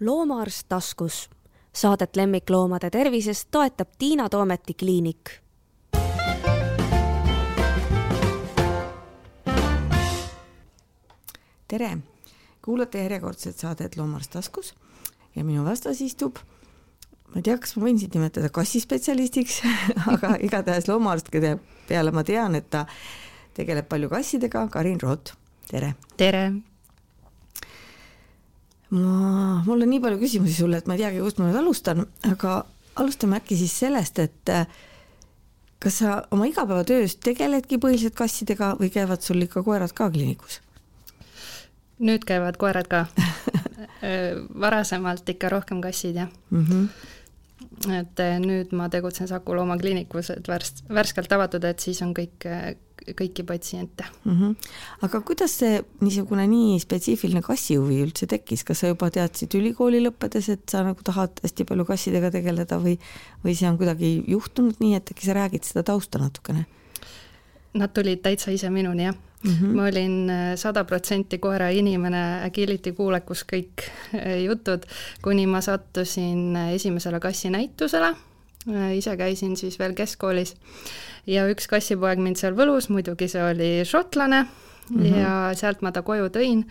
loomaarst taskus. Saadet lemmikloomade tervisest toetab Tiina Toometi kliinik. tere, kuulate järjekordset saadet Loomaarst taskus ja minu vastas istub ma ei tea, kas ma võin sind nimetada kassispetsialistiks aga igatahes loomaarst, kelle peale ma tean, et ta tegeleb palju kassidega, Karin Root, tere! tere! Ma, mul on nii palju küsimusi sulle, et ma ei teagi, kust ma nüüd alustan, aga alustame äkki siis sellest, et äh, kas sa oma igapäevatöös tegeledki põhiliselt kassidega või käivad sul ikka koerad ka kliinikus? nüüd käivad koerad ka varasemalt ikka rohkem kassid, jah mm. -hmm et nüüd ma tegutsen Saku loomakliinikus, et värst-, värskelt avatud, et siis on kõik kõiki patsiente mm. -hmm. aga kuidas see niisugune nii spetsiifiline kassihuvi üldse tekkis, kas sa juba teadsid ülikooli lõppedes, et sa nagu tahad hästi palju kassidega tegeleda või, või see on kuidagi juhtunud nii, et äkki sa räägid seda tausta natukene? Nad tulid täitsa ise minuni, jah mm. -hmm. ma olin äh, sada protsenti koera inimene, agility kuulekus kõik äh, jutud, kuni ma sattusin äh, esimesele kassinäitusele ise käisin siis veel keskkoolis ja üks kassipoeg mind seal võlus, muidugi see oli šotlane mm -hmm. ja sealt ma ta koju tõin,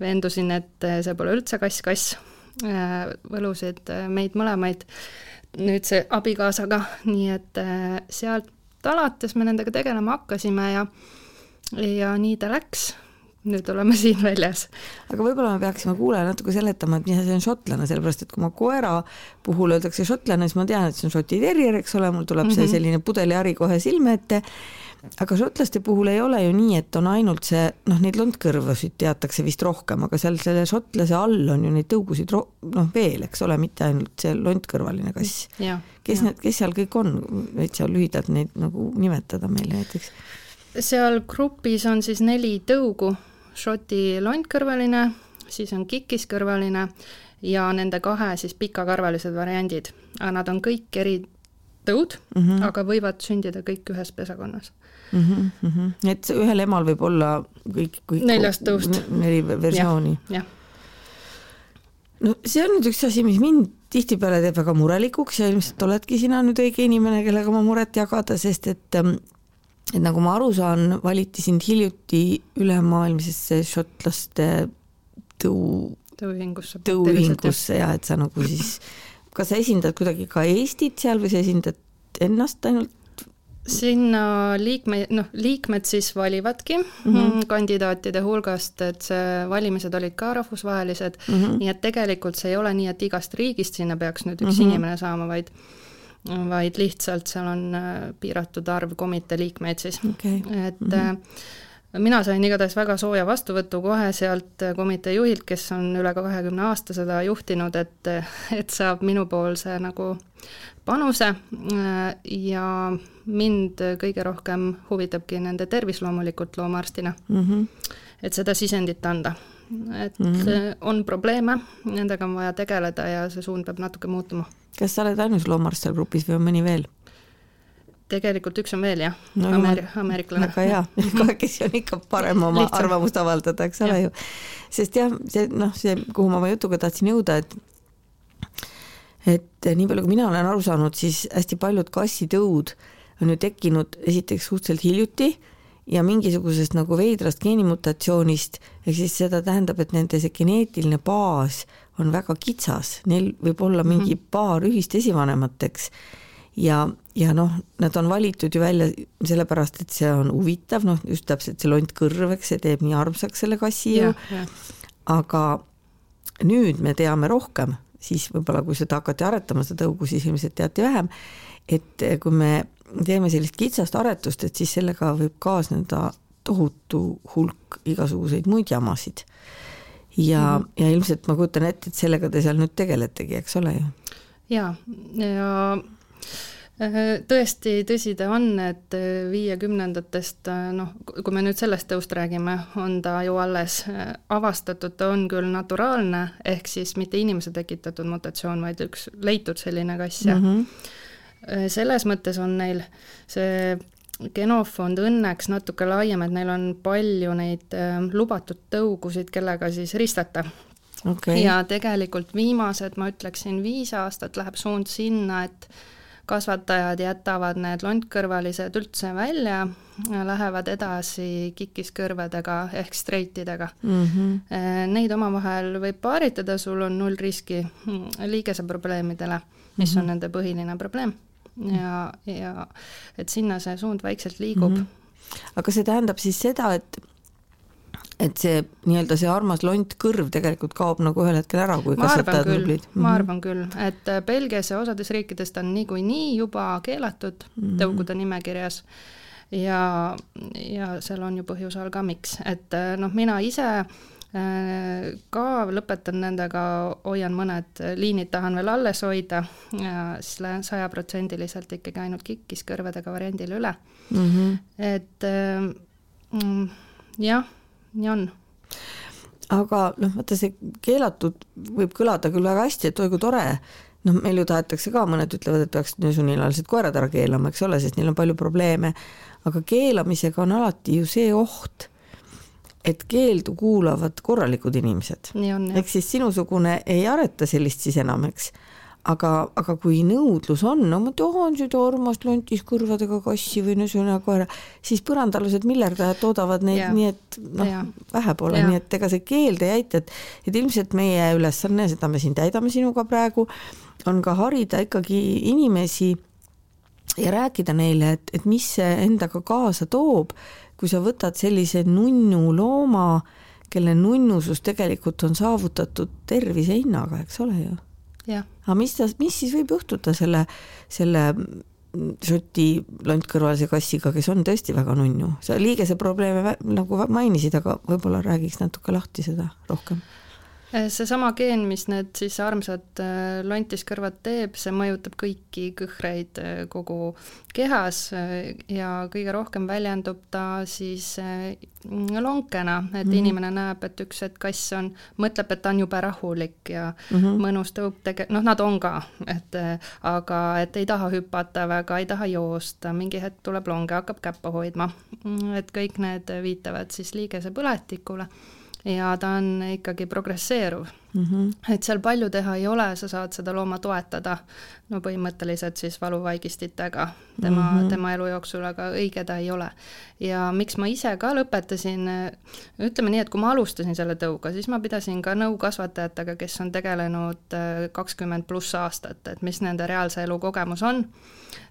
veendusin, et see pole üldse kass-kass, võlusid meid mõlemaid nüüdse abikaasaga, nii et sealt alates me nendega tegelema hakkasime ja ja nii ta läks nüüd oleme siin väljas. aga võib-olla me peaksime kuulajale natuke seletama, et mis asi on šotlane, sellepärast et kui ma koera puhul öeldakse šotlane, siis ma tean, et see on šoti terrier, eks ole, mul tuleb mm -hmm. see selline pudelihari kohe silme ette. Aga šotlaste puhul ei ole ju nii, et on ainult see, noh, neid londkõrvasid teatakse vist rohkem, aga seal selle šotlase all on ju neid tõugusid ro-, noh, veel, eks ole, mitte ainult see londkõrvaline kass. kes need, kes seal kõik on, võid sa lühidalt neid nagu nimetada meile näiteks? seal grupis on siis neli tõugu Šoti lontkõrvaline, siis on kikiskõrvaline ja nende kahe siis pikakarvalised variandid. aga nad on kõik eri tõud mm, -hmm. aga võivad sündida kõik ühes pesakonnas mm. -hmm. et ühel emal võib olla kõik, kõik neljast tõust. neli versiooni no see on nüüd üks asi, mis mind tihtipeale teeb väga murelikuks ja ilmselt oledki sina nüüd õige inimene, kellega oma muret jagada, sest et ähm, et nagu ma aru saan, valiti sind hiljuti ülemaailmsesse šotlaste tõu, tõuühingusse, tõuühingusse ja et sa nagu siis, kas sa esindad kuidagi ka Eestit seal või sa esindad ennast ainult? Sinna liikme, noh, liikmed siis valivadki mm -hmm. kandidaatide hulgast, et see valimised olid ka rahvusvahelised mm, -hmm. nii et tegelikult see ei ole nii, et igast riigist sinna peaks nüüd üks mm -hmm. inimene saama, vaid vaid lihtsalt seal on äh, piiratud arv komitee liikmeid siis okay., et mm -hmm. Mina sain igatahes väga sooja vastuvõtu kohe sealt äh, komitee juhilt, kes on üle kahekümne aasta seda juhtinud, et, et saab minupoolse nagu panuse ja mind kõige rohkem huvitabki nende tervis loomulikult loomaarstina mm, -hmm. et seda sisendit anda et mm -hmm. on probleeme, nendega on vaja tegeleda ja see suund peab natuke muutuma kas sa oled ainus loomaarst seal grupis või on mõni veel? Tegelikult üks on veel jah no,, Ameeri-, ameeriklane. väga hea, kahekesi on ikka parem oma Lihtsam. arvamust avaldada, eks ole ju. sest jah, see noh, see, kuhu ma oma jutuga tahtsin jõuda, et et nii palju, kui mina olen aru saanud, siis hästi paljud kassitõud on ju tekkinud esiteks suhteliselt hiljuti ja mingisugusest nagu veidrast geenimutatsioonist, ehk siis seda tähendab, et nende see geneetiline baas on väga kitsas, neil võib olla mingi -hmm. paar ühist esivanemat, eks. ja, ja noh, nad on valitud ju välja sellepärast, et see on huvitav, noh just täpselt see lontkõrv, eks see teeb nii armsaks selle kassi ju. aga nüüd me teame rohkem, siis võib-olla kui seda hakati aretama, seda tõugu, siis ilmselt teati vähem, et kui me teeme sellist kitsast aretust, et siis sellega võib kaasneda tohutu hulk igasuguseid muid jamasid ja mm, -hmm. ja ilmselt ma kujutan ette, et sellega te seal nüüd tegeletegi, eks ole ju? ja äh, tõesti, tõsi ta on, et äh, viiekümnendatest, äh, noh, kui me nüüd sellest tõust räägime, on ta ju alles avastatud, ta on küll naturaalne, ehk siis mitte inimese tekitatud mutatsioon, vaid üks leitud selline kass ja mm -hmm. selles mõttes on neil see genofond õnneks natuke laiem, et neil on palju neid äh, lubatud tõugusid, kellega siis ristata. okay.. ja tegelikult viimased, ma ütleksin, viis aastat läheb suund sinna, et kasvatajad jätavad need lontkõrvalised üldse välja, lähevad edasi kikiskõrvedega ehk streitidega mm. -hmm. Neid omavahel võib paaritada, sul on null riski liigeseprobleemidele, mis mm -hmm. on nende põhiline probleem. ja, ja et sinna see suund vaikselt liigub mm. -hmm. aga see tähendab siis seda, et et see nii-öelda see armas lontkõrv tegelikult kaob nagu ühel hetkel ära, kui kasvatajad nublid. ma mhm. arvan küll, et äh, Belgias ja osades riikides ta on niikuinii juba keelatud mm -hmm. tõugude nimekirjas ja, ja seal on ju põhjus all ka, miks, et äh, noh, mina ise äh, ka lõpetan nendega, hoian mõned liinid, tahan veel alles hoida ja siis lähen sajaprotsendiliselt ikkagi ainult kikiskõrvedega variandile üle mm. -hmm. et mm, jah nii on. Aga noh, vaata see keelatud võib kõlada küll väga hästi, et oi kui tore, noh, meil ju tahetakse ka, mõned ütlevad, et peaks sunnilalised koerad ära keelama, eks ole, sest neil on palju probleeme, aga keelamisega on alati ju see oht, et keeldu kuulavad korralikud inimesed. ehk siis sinusugune ei areta sellist siis enam, eks aga, aga kui nõudlus on, no ma tahan seda armast lontiskõrvadega kassi või niisugune koera, siis põrandaalused miljardajad toodavad neid, nii et noh, vähe pole, nii et ega see keeld ei aita, et et ilmselt meie ülesanne, seda me siin täidame sinuga praegu, on ka harida ikkagi inimesi ja rääkida neile, et, et mis see endaga kaasa toob, kui sa võtad sellise nunnu looma, kelle nunnusus tegelikult on saavutatud tervise hinnaga, eks ole ju aga mis ta, mis siis võib juhtuda selle, selle Šoti lontkõrvalise kassiga, kes on tõesti väga nunnu, sa liigese probleeme nagu mainisid, aga võib-olla räägiks natuke lahti seda rohkem seesama geen, mis need siis armsad eh, lontiskõrvad teeb, see mõjutab kõiki kõhreid eh, kogu kehas ja kõige rohkem väljendub ta siis lonkena, et mm -hmm. inimene näeb, et üks hetk kass on, mõtleb, et ta on jube rahulik ja mm -hmm. mõnus tõub tege-, noh, nad on ka, et aga et ei taha hüpata väga, ei taha joosta, mingi hetk tuleb longe, hakkab käppa hoidma. Mm, et kõik need viitavad siis liigese põletikule ja ta on ikkagi progresseeruv mm. -hmm. et seal palju teha ei ole, sa saad seda looma toetada, no põhimõtteliselt siis valuvaigistitega tema mm, -hmm. tema elu jooksul, aga õige ta ei ole. ja miks ma ise ka lõpetasin, ütleme nii, et kui ma alustasin selle tõuga, siis ma pidasin ka nõu kasvatajatega, kes on tegelenud äh, kakskümmend pluss aastat, et mis nende reaalse elu kogemus on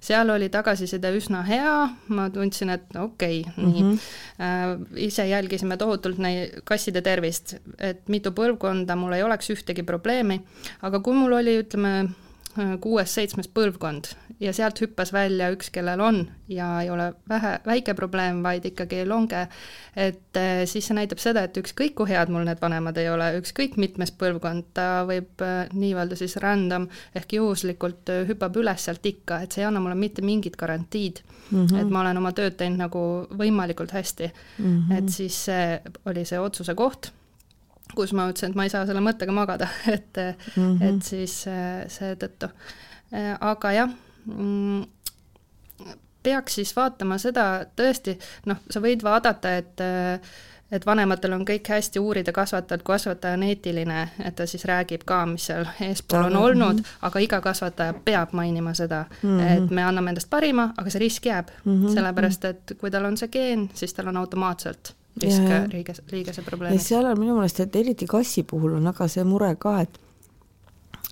seal oli tagasiside üsna hea, ma tundsin, et okei okay,, nii mm. -hmm. ise jälgisime tohutult neid kasside tervist, et mitu põlvkonda mul ei oleks ühtegi probleemi, aga kui mul oli, ütleme, kuues-seitsmes põlvkond ja sealt hüppas välja üks, kellel on ja ei ole vähe, väike probleem, vaid ikkagi longe, et eh, siis see näitab seda, et ükskõik kui head mul need vanemad ei ole, ükskõik mitmes põlvkond, ta võib eh, nii-öelda siis random ehk juhuslikult hüppab üles sealt ikka, et see ei anna mulle mitte mingit garantiid mm, -hmm. et ma olen oma tööd teinud nagu võimalikult hästi mm. -hmm. et siis see oli see otsuse koht kus ma ütlesin, et ma ei saa selle mõttega magada, et mm, -hmm. et siis äh, seetõttu. Äh, aga jah, mm, peaks siis vaatama seda, tõesti, noh, sa võid vaadata, et äh, et vanematel on kõik hästi, uurida kasvatajalt, kui kasvataja on eetiline, et ta siis räägib ka, mis seal eespool on olnud, aga iga kasvataja peab mainima seda mm, -hmm. et me anname endast parima, aga see risk jääb mm, -hmm. sellepärast et kui tal on see geen, siis tal on automaatselt risk liiges, liigese probleemi. seal on minu meelest, et eriti kassi puhul on aga see mure ka, et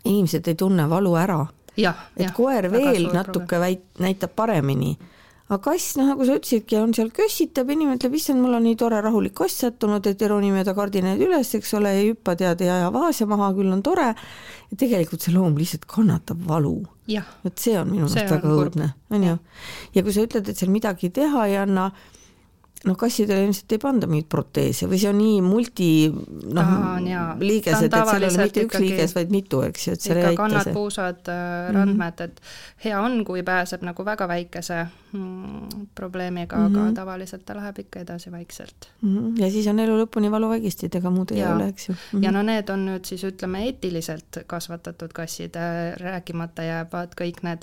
inimesed ei tunne valu ära. et ja, koer veel natuke väit-, näitab paremini, aga kass, noh, nagu sa ütlesidki, on seal kössitab, inimene ütleb, issand, mul on nii tore rahulik kass sattunud, et ei roni mööda kardinaid üles, eks ole, ei hüppa tead, ei aja vaasja maha, küll on tore. ja tegelikult see loom lihtsalt kannatab valu. et see on minu meelest väga õudne, on ju. ja kui sa ütled, et seal midagi teha ei anna noh, kassidele ilmselt ei panda mingeid proteese või see on nii multi noh, liigesed, et seal ei ole mitte üks liiges, vaid mitu, eks ju, et seal ei aita see. kannad, puusad, äh, randmed mm, -hmm. et hea on, kui pääseb nagu väga väikese mm, probleemiga mm, -hmm. aga mhm. tavaliselt ta läheb ikka edasi vaikselt mm. -hmm. ja siis on elu lõpuni valuvaigistid, ega muud ei ole, eks ju mm. -hmm. ja no need on nüüd siis ütleme eetiliselt kasvatatud kassid, äh, rääkimata jäävad kõik need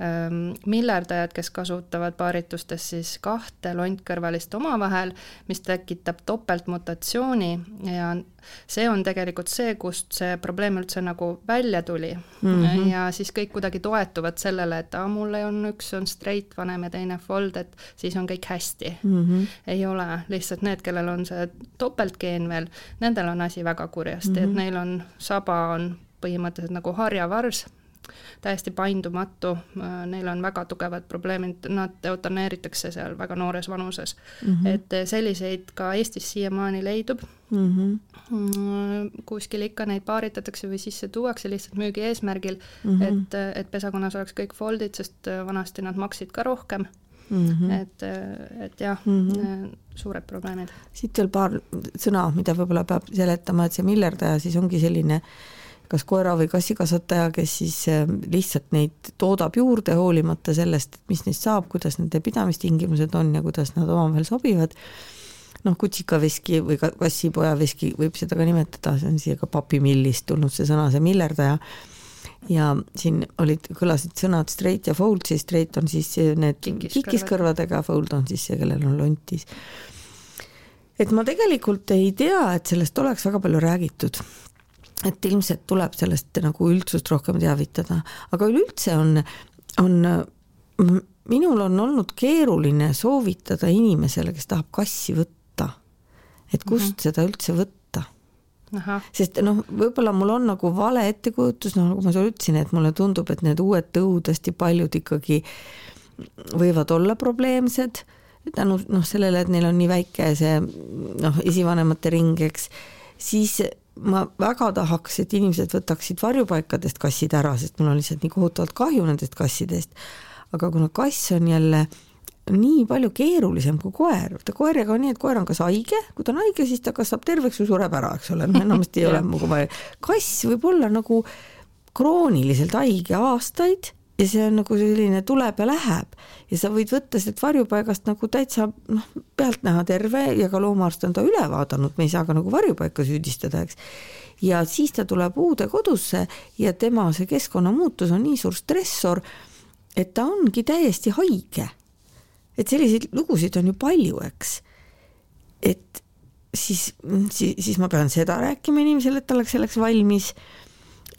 ähm, miljardajad, kes kasutavad paaritustes siis kahte lontkõrvalist inimest omavahel, mis tekitab topeltmutatsiooni ja see on tegelikult see, kust see probleem üldse nagu välja tuli mm. -hmm. ja siis kõik kuidagi toetuvad sellele, et aa, mul on üks on straight vanem ja teine fold, et siis on kõik hästi mm. -hmm. ei ole, lihtsalt need, kellel on see topeltgeen veel, nendel on asi väga kurjasti mm, -hmm. et mhm. neil on, saba on põhimõtteliselt nagu harjavars täiesti paindumatu, neil on väga tugevad probleemid, nad eutaneeritakse seal väga noores vanuses mm. -hmm. et selliseid ka Eestis siiamaani leidub mm. -hmm. kuskil ikka neid paaritatakse või sisse tuuakse lihtsalt müügi eesmärgil mm, -hmm. et, et pesakonnas oleks kõik foldid, sest vanasti nad maksid ka rohkem Mm -hmm. et, et jah mm, -hmm. suured probleemid. siit veel paar sõna, mida võib-olla peab seletama, et see millerdaja siis ongi selline äh, kas koera või kassikasvataja, kes siis äh, lihtsalt neid toodab juurde, hoolimata sellest, mis neist saab, kuidas nende pidamistingimused on ja kuidas nad omavahel sobivad. noh, kutsikaveski või kassipojaveski võib seda ka nimetada, see on siia ka papimillist tulnud see sõna, see millerdaja ja siin olid, kõlasid sõnad straight ja fold, siis straight on siis need kikiskõrvadega, fold on siis see, kellel on lontis. et ma tegelikult ei tea, et sellest oleks väga palju räägitud et ilmselt tuleb sellest nagu üldsust rohkem teavitada, aga üleüldse on, on, minul on olnud keeruline soovitada inimesele, kes tahab kassi võtta, et kust mm -hmm. seda üldse võtta. sest noh, võib-olla mul on nagu vale ettekujutus, noh nagu ma sulle ütlesin, et mulle tundub, et need uued tõud hästi paljud ikkagi võivad olla probleemsed tänu noh, sellele, et neil on nii väike see noh, esivanemate ring, eks, siis ma väga tahaks, et inimesed võtaksid varjupaikadest kassid ära, sest mul on lihtsalt nii kohutavalt kahju nendest kassidest. aga kuna kass on jälle nii palju keerulisem kui koer, vaata koeraga on nii, et koer on kas haige, kui ta on haige, siis ta kas saab terveks või sureb ära, eks ole, noh enamasti ei ole nagu vaja. kass võib olla nagu krooniliselt haige aastaid ja see on nagu selline tuleb ja läheb ja sa võid võtta sealt varjupaigast nagu täitsa noh, pealtnäha terve ja ka loomaarst on ta üle vaadanud, me ei saa ka nagu varjupaika süüdistada, eks. ja siis ta tuleb uude kodusse ja tema see keskkonnamuutus on nii suur stressor, et ta ongi täiesti haige. et selliseid lugusid on ju palju, eks. et siis, siis, siis ma pean seda rääkima inimesele, et ta oleks selleks valmis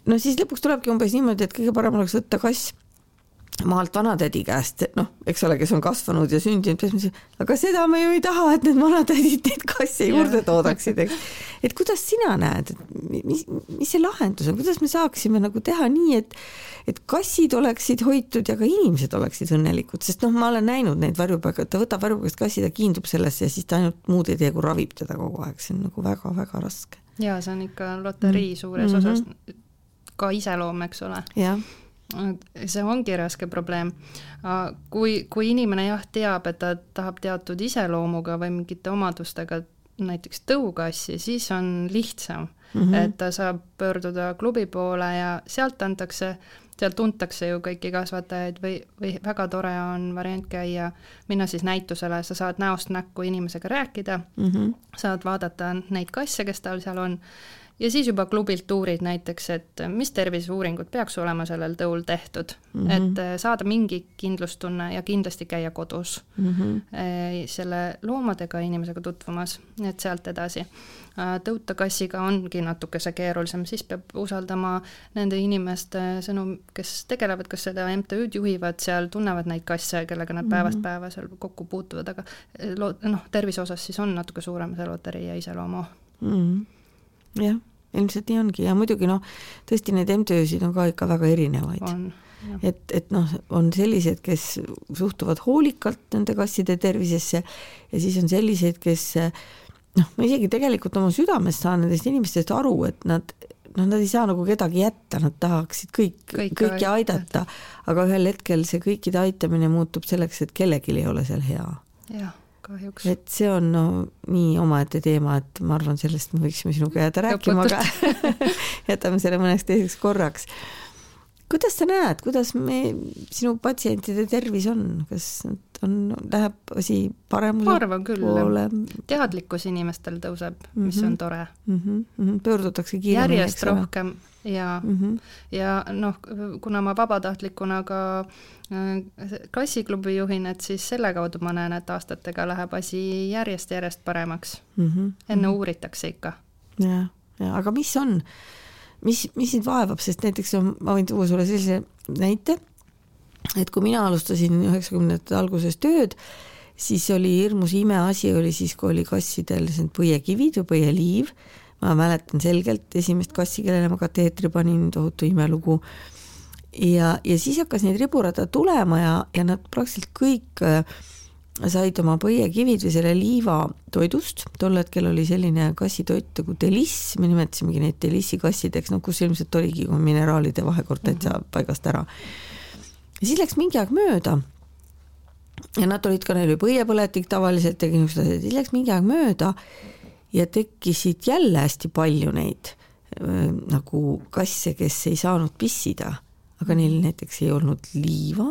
no siis lõpuks tulebki umbes niimoodi, et kõige parem oleks võtta kass maalt vanatädi käest, noh, eks ole, kes on kasvanud ja sündinud, aga seda me ju ei taha, et need vanatädid neid kasse juurde toodaksid, eks. et kuidas sina näed, et mis, mis see lahendus on, kuidas me saaksime nagu teha nii, et et kassid oleksid hoitud ja ka inimesed oleksid õnnelikud, sest noh, ma olen näinud neid varjupaika, ta võtab varjupaigast kassi, ta kiindub sellesse ja siis ta ainult muud ei tee, kui ravib teda kogu aeg, see on nagu väga-väga raske. ja see on ikka loterii suures mm -hmm. osas ka iseloom, eks ole. jah see ongi raske probleem. kui, kui inimene jah, teab, et ta tahab teatud iseloomuga või mingite omadustega näiteks tõukassi, siis on lihtsam mm, -hmm. et ta saab pöörduda klubi poole ja sealt antakse, sealt tuntakse ju kõiki kasvatajaid või, või väga tore on variant käia, minna siis näitusele, sa saad näost näkku inimesega rääkida mm, -hmm. saad vaadata neid kasse, kes tal seal on ja siis juba klubilt uurid näiteks, et mis terviseuuringud peaks olema sellel tõul tehtud mm, -hmm. et äh, saada mingi kindlustunne ja kindlasti käia kodus mm -hmm. selle loomadega inimesega tutvumas, et sealt edasi. Äh, tõutakassiga ongi natukese keerulisem, siis peab usaldama nende inimeste sõnum, kes tegelevad, kas seda MTÜ-d juhivad seal, tunnevad neid kasse, kellega nad -hmm. päevast päeva seal kokku puutuvad, aga noh, tervise osas siis on natuke suurem see loterii ja iseloomu mm. -hmm jah, ilmselt nii ongi. Ja muidugi noh, tõesti neid MTÜ-sid on ka ikka väga erinevaid. et, et noh, on sellised, kes suhtuvad hoolikalt nende kasside tervisesse ja siis on selliseid, kes noh, ma isegi tegelikult oma südamest saan nendest inimestest aru, et nad noh, nad ei saa nagu kedagi jätta, nad tahaksid kõik, kõik, kõiki aidata, aga ühel hetkel see kõikide aitamine muutub selleks, et kellelgi ei ole seal hea. jah kahjuks. et see on no nii omaette teema, et ma arvan, sellest me võiksime sinuga jääda rääkima, aga jätame selle mõneks teiseks korraks. Kuidas sa näed, kuidas me, sinu patsientide tervis on, kas on, läheb asi paremuse ma arvan küll, teadlikkus inimestel tõuseb mm, -hmm. mis on mhm. tore mm. -hmm. pöördutakse kiiremini. järjest rohkem ja mm, -hmm. ja noh, kuna ma vabatahtlikuna ka äh, klassiklubi juhin, et siis selle kaudu ma näen, et aastatega läheb asi järjest-järjest paremaks mm. -hmm. enne uuritakse ikka. jah, ja aga mis on, mis, mis sind vaevab, sest näiteks ma võin tuua sulle sellise näite, et kui mina alustasin üheksakümnendate alguses tööd, siis oli hirmus imeasi oli siis, kui oli kassidel põiekivid või põieliiv ma mäletan selgelt esimest kassi, kellele ma kateetri panin, tohutu imelugu. ja, ja siis hakkas neid riburada tulema ja, ja nad praktiliselt kõik äh, said oma põiekivid või selle liiva toidust, tol hetkel oli selline kassitoit nagu deliss, me nimetasimegi neid delissi kassideks, no kus ilmselt oligi mineraalide vahekord täitsa mhm. paigast ära. ja siis läks mingi aeg mööda. Ja nad olid ka, neil oli põiepõletik tavaliselt ja niisugused asjad, siis läks mingi aeg mööda ja tekkisid jälle hästi palju neid nagu kasse, kes ei saanud pissida, aga neil näiteks ei olnud liiva,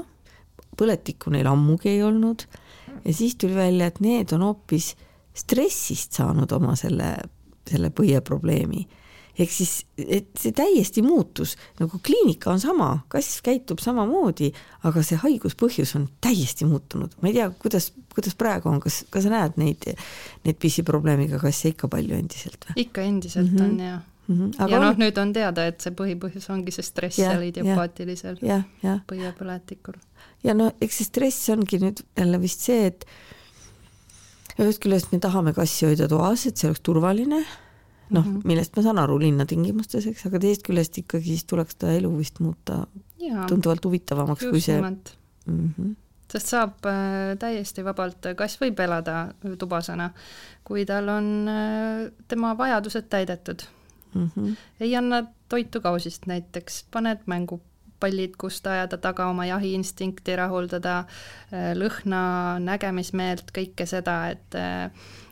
põletikku neil ammugi ei olnud ja siis tuli välja, et need on hoopis stressist saanud oma selle, selle põieprobleemi ehk siis, et see täiesti muutus, nagu kliinika on sama, kass käitub samamoodi, aga see haiguspõhjus on täiesti muutunud, ma ei tea, kuidas, kuidas praegu on, kas, kas sa näed neid, neid pissiprobleemiga kasse ikka palju endiselt või? ikka endiselt mm -hmm. on ja Mm -hmm. Aga ja noh, nüüd on teada, et see põhipõhjus ongi see stress seal idiopaatilisel põiepõletikul. Ja no eks see stress ongi nüüd jälle vist see, et ühest küljest me tahame kassi hoida toas, et see oleks turvaline noh mm -hmm., millest ma saan aru linnatingimustes, eks, aga teisest küljest ikkagi siis tuleks ta elu vist muuta Jaa, tunduvalt huvitavamaks kui see mm. -hmm. sest saab äh, täiesti vabalt, kass võib elada tubasena, kui tal on äh, tema vajadused täidetud mm. -hmm. ei anna toitu kausist näiteks, paned mängupallid, kust ajada taga oma jahiinstinkti rahuldada, äh, lõhna, nägemismeelt, kõike seda, et äh,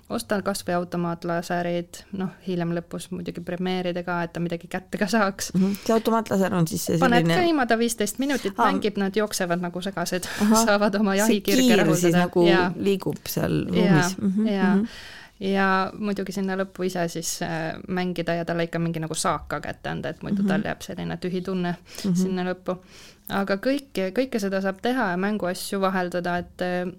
ostan kas või automaatlaserid, noh, hiljem lõpus muidugi premeeridega, et ta midagi kätte ka saaks mm. -hmm. see automaatlaser on siis see paned selline... käima, ta viisteist minutit ah. mängib, nad jooksevad nagu segased, saavad oma jahikirge rahuldada. nagu ja. liigub seal ruumis. ja, mm -hmm. Ja muidugi sinna lõppu ise siis äh, mängida ja talle ikka mingi nagu saak ka kätte anda, et muidu mm -hmm. tal jääb selline tühi tunne mm -hmm. sinna lõppu. aga kõike, kõike seda saab teha ja mänguasju vaheldada, et äh,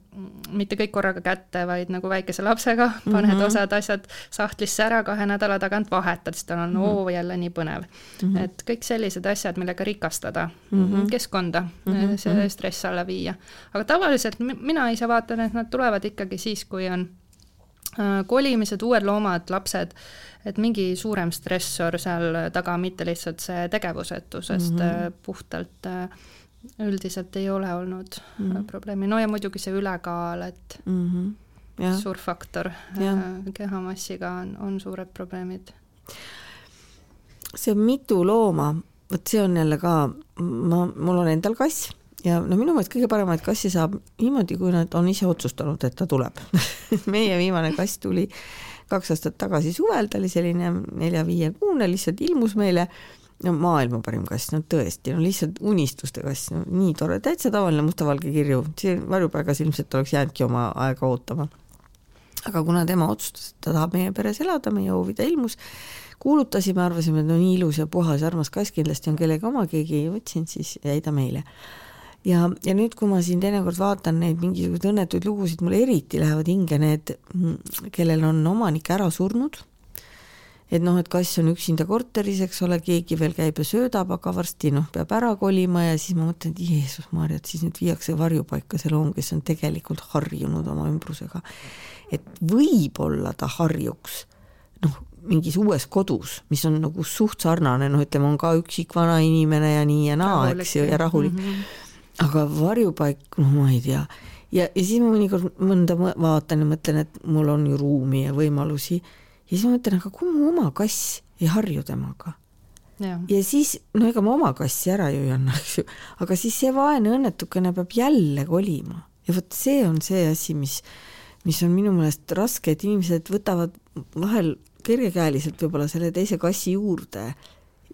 mitte kõik korraga kätte, vaid nagu väikese lapsega paned mm -hmm. osad asjad sahtlisse ära, kahe nädala tagant vahetad, siis tal on mm -hmm. oo jälle nii põnev mm. -hmm. et kõik sellised asjad, millega rikastada mm -hmm. keskkonda mm, -hmm. see stress alla viia. aga tavaliselt mina ise vaatan, et nad tulevad ikkagi siis, kui on kolimised, uued loomad, lapsed, et mingi suurem stressor seal taga, mitte lihtsalt see tegevusetus, sest mm -hmm. puhtalt äh, üldiselt ei ole olnud mm -hmm. probleemi, no ja muidugi see ülekaal, et mm -hmm. Ja. suur faktor ja. kehamassiga on, on suured probleemid. see mitu looma, vot see on jälle ka, ma, mul on endal kass ja no minu meelest kõige paremaid kassi saab niimoodi, kui nad on ise otsustanud, et ta tuleb. Meie viimane kass tuli kaks aastat tagasi suvel, ta oli selline nelja-viiekuune, lihtsalt ilmus meile. No maailma parim kass, no tõesti, no lihtsalt unistuste kass, no nii tore, täitsa tavaline mustavalge kirju, see varjupaigas ilmselt oleks jäänudki oma aega ootama. aga kuna tema otsustas, et ta tahab meie peres elada, meie hoovi ta ilmus, kuulutasime, arvasime, et no nii ilus ja puhas armas kass kindlasti on kellegi oma, keegi ei võtnud, siis jäi ta meile ja, ja nüüd, kui ma siin teinekord vaatan neid mingisuguseid õnnetuid lugusid, mulle eriti lähevad hinge need, kellel on omanik ära surnud, et noh, et kass on üksinda korteris, eks ole, keegi veel käib ja söödab, aga varsti noh, peab ära kolima ja siis ma mõtlen, et Jeesus Maarja, et siis nüüd viiakse varjupaika see loom, kes on tegelikult harjunud oma ümbrusega. et võib-olla ta harjuks noh, mingis uues kodus, mis on nagu suht sarnane, noh, ütleme, on ka üksik vana inimene ja nii ja naa, eks ju, ja rahulik mm. -hmm aga varjupaik, no ma ei tea. ja, ja siis ma mõnikord mõnda vaatan ja mõtlen, et mul on ju ruumi ja võimalusi. Ja siis ma mõtlen, aga kui mu oma kass ei harju temaga. ja siis, no ega ma oma kassi ära ju ei anna, eks ju, aga siis see vaene õnnetukene peab jälle kolima. Ja vot see on see asi, mis, mis on minu meelest raske, et inimesed võtavad vahel kergekäeliselt võib-olla selle teise kassi juurde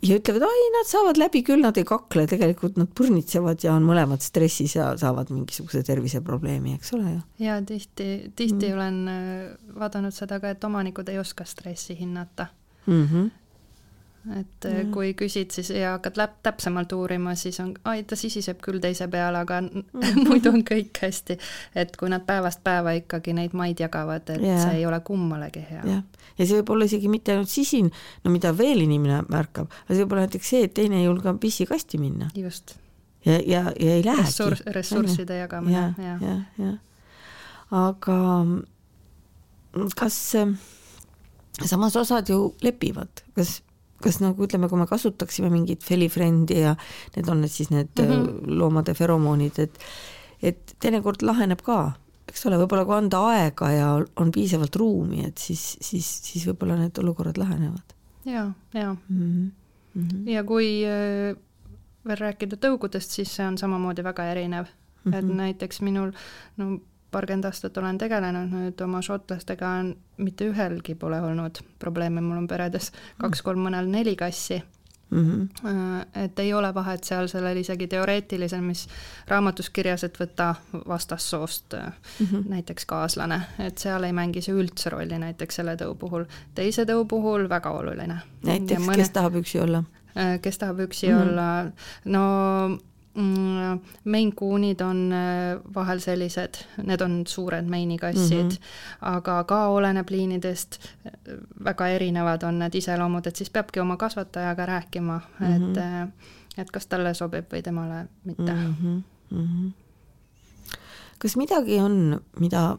ja ütlevad, ai, nad saavad läbi küll, nad ei kakle, tegelikult nad põrnitsevad ja on mõlemad stressis ja saavad mingisuguse terviseprobleemi, eks ole ju. ja tihti, tihti mm. olen äh, vaadanud seda ka, et omanikud ei oska stressi hinnata mm. -hmm et mm. kui küsid siis ja hakkad läp-, täpsemalt uurima, siis on, ai, ta sisiseb küll teise peale, aga mm. muidu on kõik hästi. et kui nad päevast päeva ikkagi neid maid jagavad, et yeah. see ei ole kummalegi hea yeah.. ja see võib olla isegi mitte ainult sisin, no mida veel inimene märkab, aga see võib olla näiteks see, et teine ei julge pissikasti minna. just. ja, ja, ja ei lähegi. Ressurs, ressursside jagamine, jah. jah, jah. aga kas samas osad ju lepivad, kas kas nagu ütleme, kui me kasutaksime mingit felifrendi ja need on need siis need mm -hmm. loomade feromoonid, et et teinekord laheneb ka, eks ole, võib-olla kui anda aega ja on piisavalt ruumi, et siis, siis, siis võib-olla need olukorrad lahenevad. ja, ja mm. -hmm. ja kui äh, veel rääkida tõugudest, siis see on samamoodi väga erinev mm. -hmm. et näiteks minul no paarkümmend aastat olen tegelenud nüüd oma šotlastega, mitte ühelgi pole olnud probleeme, mul on peredes kaks-kolm, mõnel neli kassi mm. -hmm. et ei ole vahet seal sellel isegi teoreetilisel, mis raamatus kirjas, et võta vastassoost mm -hmm. näiteks kaaslane, et seal ei mängi see üldse rolli näiteks selle tõu puhul. teise tõu puhul väga oluline. näiteks, mõne... kes tahab üksi olla? Äh, kes tahab üksi mm -hmm. olla, no Mm, meinkuunid on äh, vahel sellised, need on suured meinikassid mm, -hmm. aga ka oleneb liinidest, väga erinevad on need iseloomud, et siis peabki oma kasvatajaga rääkima mm, -hmm. et äh, et kas talle sobib või temale mitte mm. -hmm. Mm -hmm. kas midagi on, mida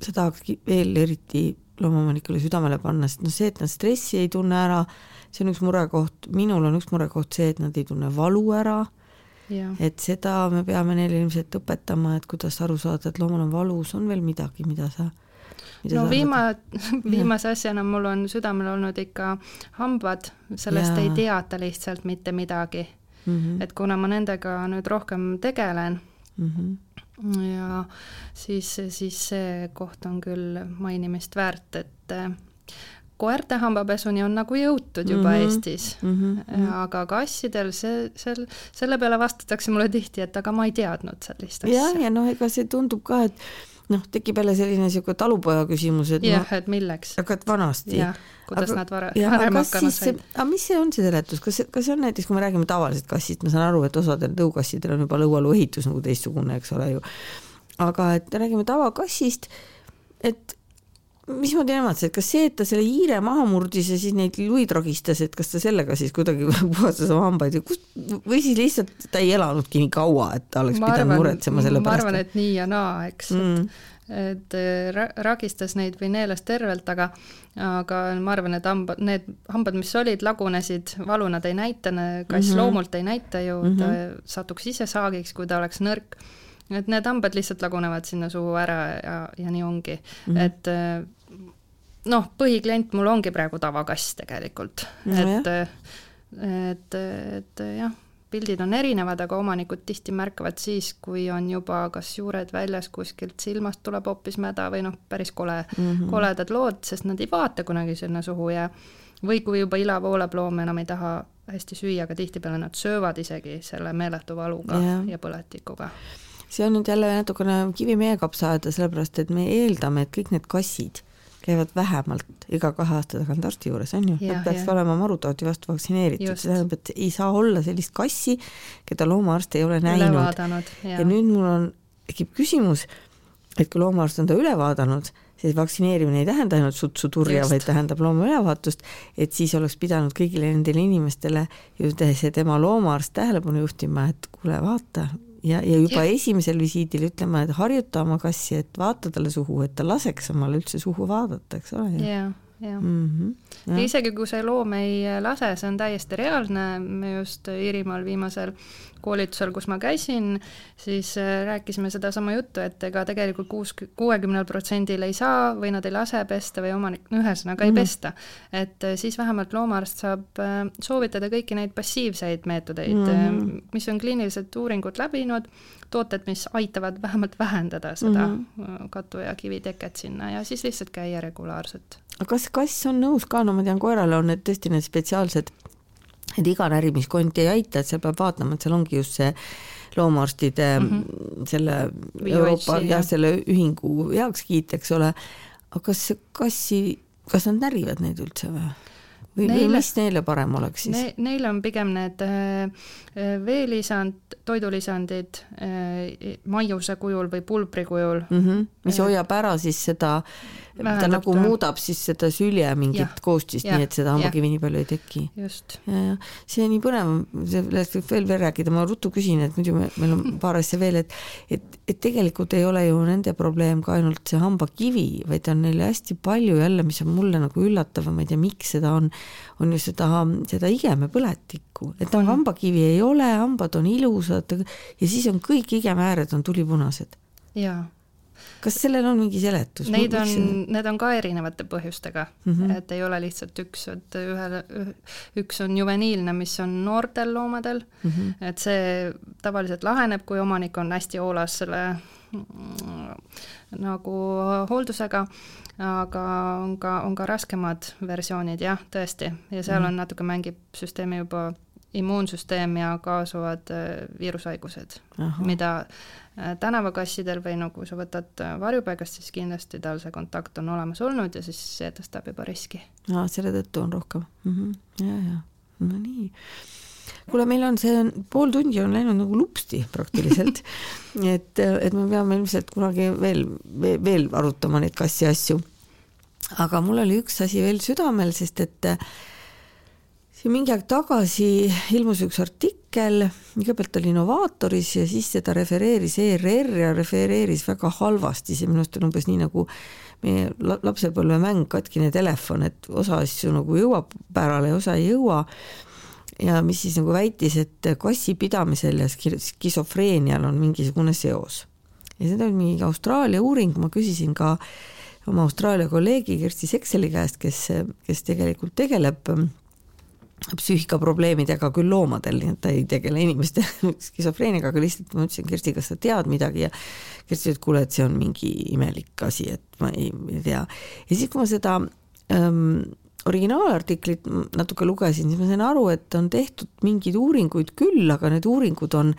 sa tahakski veel eriti loomaomanikule südamele panna, sest noh, see, et nad stressi ei tunne ära, see on üks murekoht, minul on üks murekoht see, et nad ei tunne valu ära et seda me peame neile ilmselt õpetama, et kuidas aru saada, et loomal on valus, on veel midagi, mida sa no viima-, viimase asjana mul on südamel olnud ikka hambad, sellest ja. ei teata lihtsalt mitte midagi mm. -hmm. et kuna ma nendega nüüd rohkem tegelen mm, -hmm. ja siis, siis see koht on küll mainimist väärt, et koerte hambapesuni on nagu jõutud juba mm -hmm. Eestis mm, -hmm. aga kassidel see, sel, selle peale vastatakse mulle tihti, et aga ma ei teadnud sellist asja. jah, ja noh, ega see tundub ka, et noh, tekib jälle selline niisugune talupoja küsimus, et jah no,, et milleks. aga et vanasti. kuidas aga, nad vara, varem hakkama said. aga mis see on, see seletus, kas, kas see on näiteks, kui me räägime tavalisest kassist, ma saan aru, et osadel tõukassidel on juba lõualuu ehitus nagu teistsugune, eks ole ju, aga et räägime tavakassist, et mismoodi nemad said, kas see, et ta selle hiire maha murdis ja siis neid luid ragistas, et kas ta sellega siis kuidagi puhastas oma hambaid või kust, või siis lihtsalt ta ei elanudki nii kaua, et ta oleks ma pidanud muretsema selle pärast? ma arvan, et nii ja naa, eks mm., et, et ra ragistas neid või neelas tervelt, aga aga ma arvan, et hambad, need hambad, mis olid, lagunesid, valu nad ei näita, kass mm -hmm. loomult ei näita ju mm, -hmm. ta mhm. satuks ise saagiks, kui ta oleks nõrk et need hambad lihtsalt lagunevad sinna suhu ära ja, ja nii ongi mm, -hmm. et noh, põhiklient mul ongi praegu tavakass tegelikult. No,, et, et, et jah, pildid on erinevad, aga omanikud tihti märkavad siis, kui on juba kas juured väljas, kuskilt silmast tuleb hoopis mäda või noh, päris kole mm, -hmm. koledad lood, sest nad ei vaata kunagi sinna suhu ja või kui juba ila voolab, loom enam ei taha hästi süüa, aga tihtipeale nad söövad isegi selle meeletu valuga ja, ja põletikuga. See on nüüd jälle natukene kivi meie kapsaaeda, sellepärast et me eeldame, et kõik need kassid käivad vähemalt iga kahe aasta tagant arsti juures, on ju, nad peaksid olema marutaudi vastu vaktsineeritud, see tähendab, et ei saa olla sellist kassi, keda loomaarst ei ole näinud. ja nüüd mul on, tekib küsimus, et kui loomaarst on ta üle vaadanud, siis vaktsineerimine ei tähenda ainult sutsu turja, vaid tähendab looma ülevaatust, et siis oleks pidanud kõigile nendele inimestele ju see tema loomaarst tähelepanu juhtima, et kuule, vaata, ja, ja juba ja. esimesel visiidil ütlema, et harjuta oma kassi, et vaata talle suhu, et ta laseks omale üldse suhu vaadata, eks ole. jah, jah. Mhm, ja isegi kui see loom ei lase, see on täiesti reaalne, me just Iirimaal viimasel koolitusel, kus ma käisin, siis äh, rääkisime sedasama juttu, et ega tegelikult kuus, kuuekümnel protsendil ei saa või nad ei lase pesta või omanik, ühesõnaga mm -hmm. ei mhm. pesta. et äh, siis vähemalt loomaarst saab äh, soovitada kõiki neid passiivseid meetodeid mm, -hmm. mis on kliinilised uuringud läbinud, tooted, mis aitavad vähemalt vähendada seda mm -hmm. katu- ja kiviteket sinna ja siis lihtsalt käia regulaarselt. Aga kas kass on nõus ka, no ma tean, koerale on need tõesti need spetsiaalsed et iga närimiskond ei aita, et seal peab vaatama, et seal ongi just see loomaarstide mm -hmm. selle Euroopa jah, selle ühingu heakskiit, eks ole. aga kas kassi, kas nad närivad neid üldse või? või, või mis neile parem oleks siis ne,? Neil on pigem need äh, äh, veelisand, toidulisandid äh, maiuse kujul või pulbri kujul mm. -hmm. mis hoiab ära siis seda ta nagu ta... muudab siis seda sülje mingit ja, koostist, nii et seda hambakivi nii palju ei teki. just. ja, ja. See nii põnev, sellest võib veel veel rääkida, ma ruttu küsin, et muidu me, meil on paar asja veel, et et, et tegelikult ei ole ju nende probleem ka ainult see hambakivi, vaid on neil hästi palju jälle, mis on mulle nagu üllatav ja ma ei tea, miks seda on, on ju seda, seda igemepõletikku, et noh, hambakivi ei ole, hambad on ilusad ja siis on kõik igemeääred on tulipunased. jaa kas sellel on mingi seletus? Neid on, need on ka erinevate põhjustega mm, -hmm. et ei ole lihtsalt üks, et ühele, üks on juveniilne, mis on noortel loomadel mm, -hmm. et see tavaliselt laheneb, kui omanik on hästi hoolas selle mm, nagu hooldusega, aga on ka, on ka raskemad versioonid jah, tõesti, ja seal mm -hmm. on natuke, mängib süsteemi juba immuunsüsteem ja kaasuvad äh, viirushaigused, mida äh, tänavakassidel või no kui sa võtad äh, varjupaigast, siis kindlasti tal see kontakt on olemas olnud ja siis see tõstab juba riski. aa, selle tõttu on rohkem mm, -hmm. ja, ja, no nii kuule, meil on see pool tundi on läinud nagu lupsti praktiliselt et, et me peame ilmselt kunagi veel, veel, veel arutama neid kassi asju. aga mul oli üks asi veel südamel, sest et äh, siin mingi aeg tagasi ilmus üks artikkel, kõigepealt oli Innovaatoris ja siis seda refereeris ERR ja refereeris väga halvasti, see minu arust on umbes nii nagu meie lapsepõlvemäng Katkine telefon, et osa asju nagu jõuab pärale ja osa ei jõua. ja mis siis nagu väitis, et kassipidamisel ja skisofreenial on mingisugune seos. ja seda oli mingi Austraalia uuring, ma küsisin ka oma Austraalia kolleegi Kersti Sekseli käest, kes, kes tegelikult tegeleb psüühikaprobleemidega küll loomadel, nii et ta ei tegele inimeste skisofreeniaga, aga lihtsalt ma ütlesin, Kersti, kas sa tead midagi ja Kersti ütles, et kuule, et see on mingi imelik asi, et ma ei, ei tea. ja siis, kui ma seda ähm, originaalartiklit natuke lugesin, siis ma sain aru, et on tehtud mingeid uuringuid küll, aga need uuringud on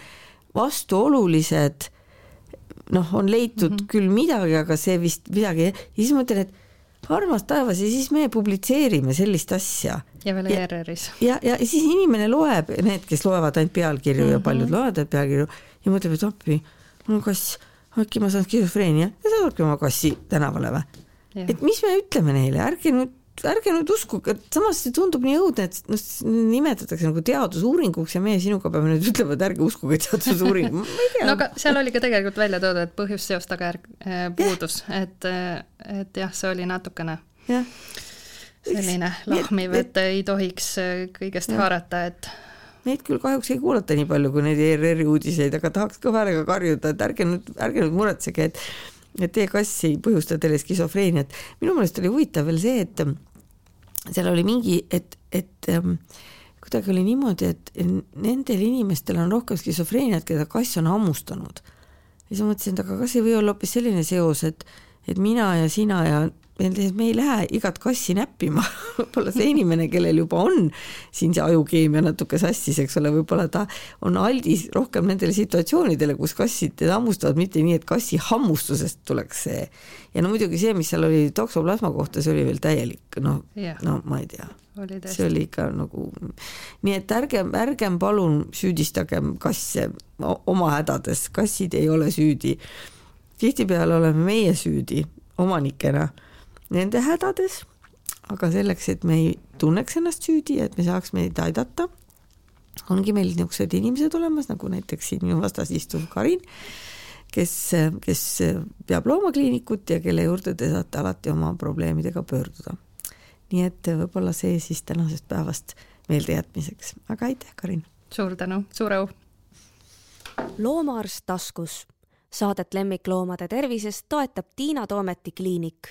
vastuolulised, noh, on leitud mm -hmm. küll midagi, aga see vist midagi ja siis ma mõtlen, et armas taevas ja siis me publitseerime sellist asja. ja veel ERR-is. ja, ja, ja siis inimene loeb, need, kes loevad ainult pealkirju mm -hmm. ja paljud mhm. loevad ainult pealkirju ja mõtleb, et appi, mul on kass, äkki ma saan skisofreenia ja saadabki oma kassi tänavale või? et mis me ütleme neile, ärge nüüd ärge nüüd uskuge, samas see tundub nii õudne, et noh, nimetatakse nagu teadusuuringuks ja meie sinuga peame nüüd ütlema, et ärge uskuge teadusuuringu, ma ei tea. no aga seal oli ka tegelikult välja toodud, et põhjus, seos, tagajärg äh, puudus, et, äh, et jah, see oli natukene ja. selline lahmiv, et ei tohiks äh, kõigest ja. haarata, et Neid küll kahjuks ei kuulata nii palju kui neid ERR-i uudiseid, aga tahaks kõva häälega karjuda, et ärge nüüd, ärge nüüd muretsege, et et teie kass ei põhjusta teile skisofreeniat. minu meelest oli huvitav veel see, et seal oli mingi, et, et ähm, kuidagi oli niimoodi, et nendel inimestel on rohkem skisofreeniat, keda kass on hammustanud. ja siis ma mõtlesin, et aga kas ei või olla hoopis selline seos, et, et mina ja sina ja me ei lähe igat kassi näppima võib-olla see inimene, kellel juba on siin see ajukeemia natuke sassis, eks ole, võib-olla ta on aldis rohkem nendele situatsioonidele, kus kassid teda hammustavad, mitte nii, et kassi hammustusest tuleks see. ja no muidugi see, mis seal oli toksoplasma kohta, see oli veel täielik, noh no ma ei tea. see oli ikka nagu, nii et ärgem, ärgem palun süüdistagem kasse oma hädades, kassid ei ole süüdi. tihtipeale oleme meie süüdi omanikena nende hädades, aga selleks, et me ei tunneks ennast süüdi, et me saaks meid aidata, ongi meil niisugused inimesed olemas, nagu näiteks siin minu vastas istuv Karin, kes, kes peab loomakliinikut ja kelle juurde te saate alati oma probleemidega pöörduda. nii et võib-olla see siis tänasest päevast meeldejätmiseks, aga aitäh, Karin! suur tänu, suur au! loomaarst taskus. Saadet lemmikloomade tervisest toetab Tiina Toometi kliinik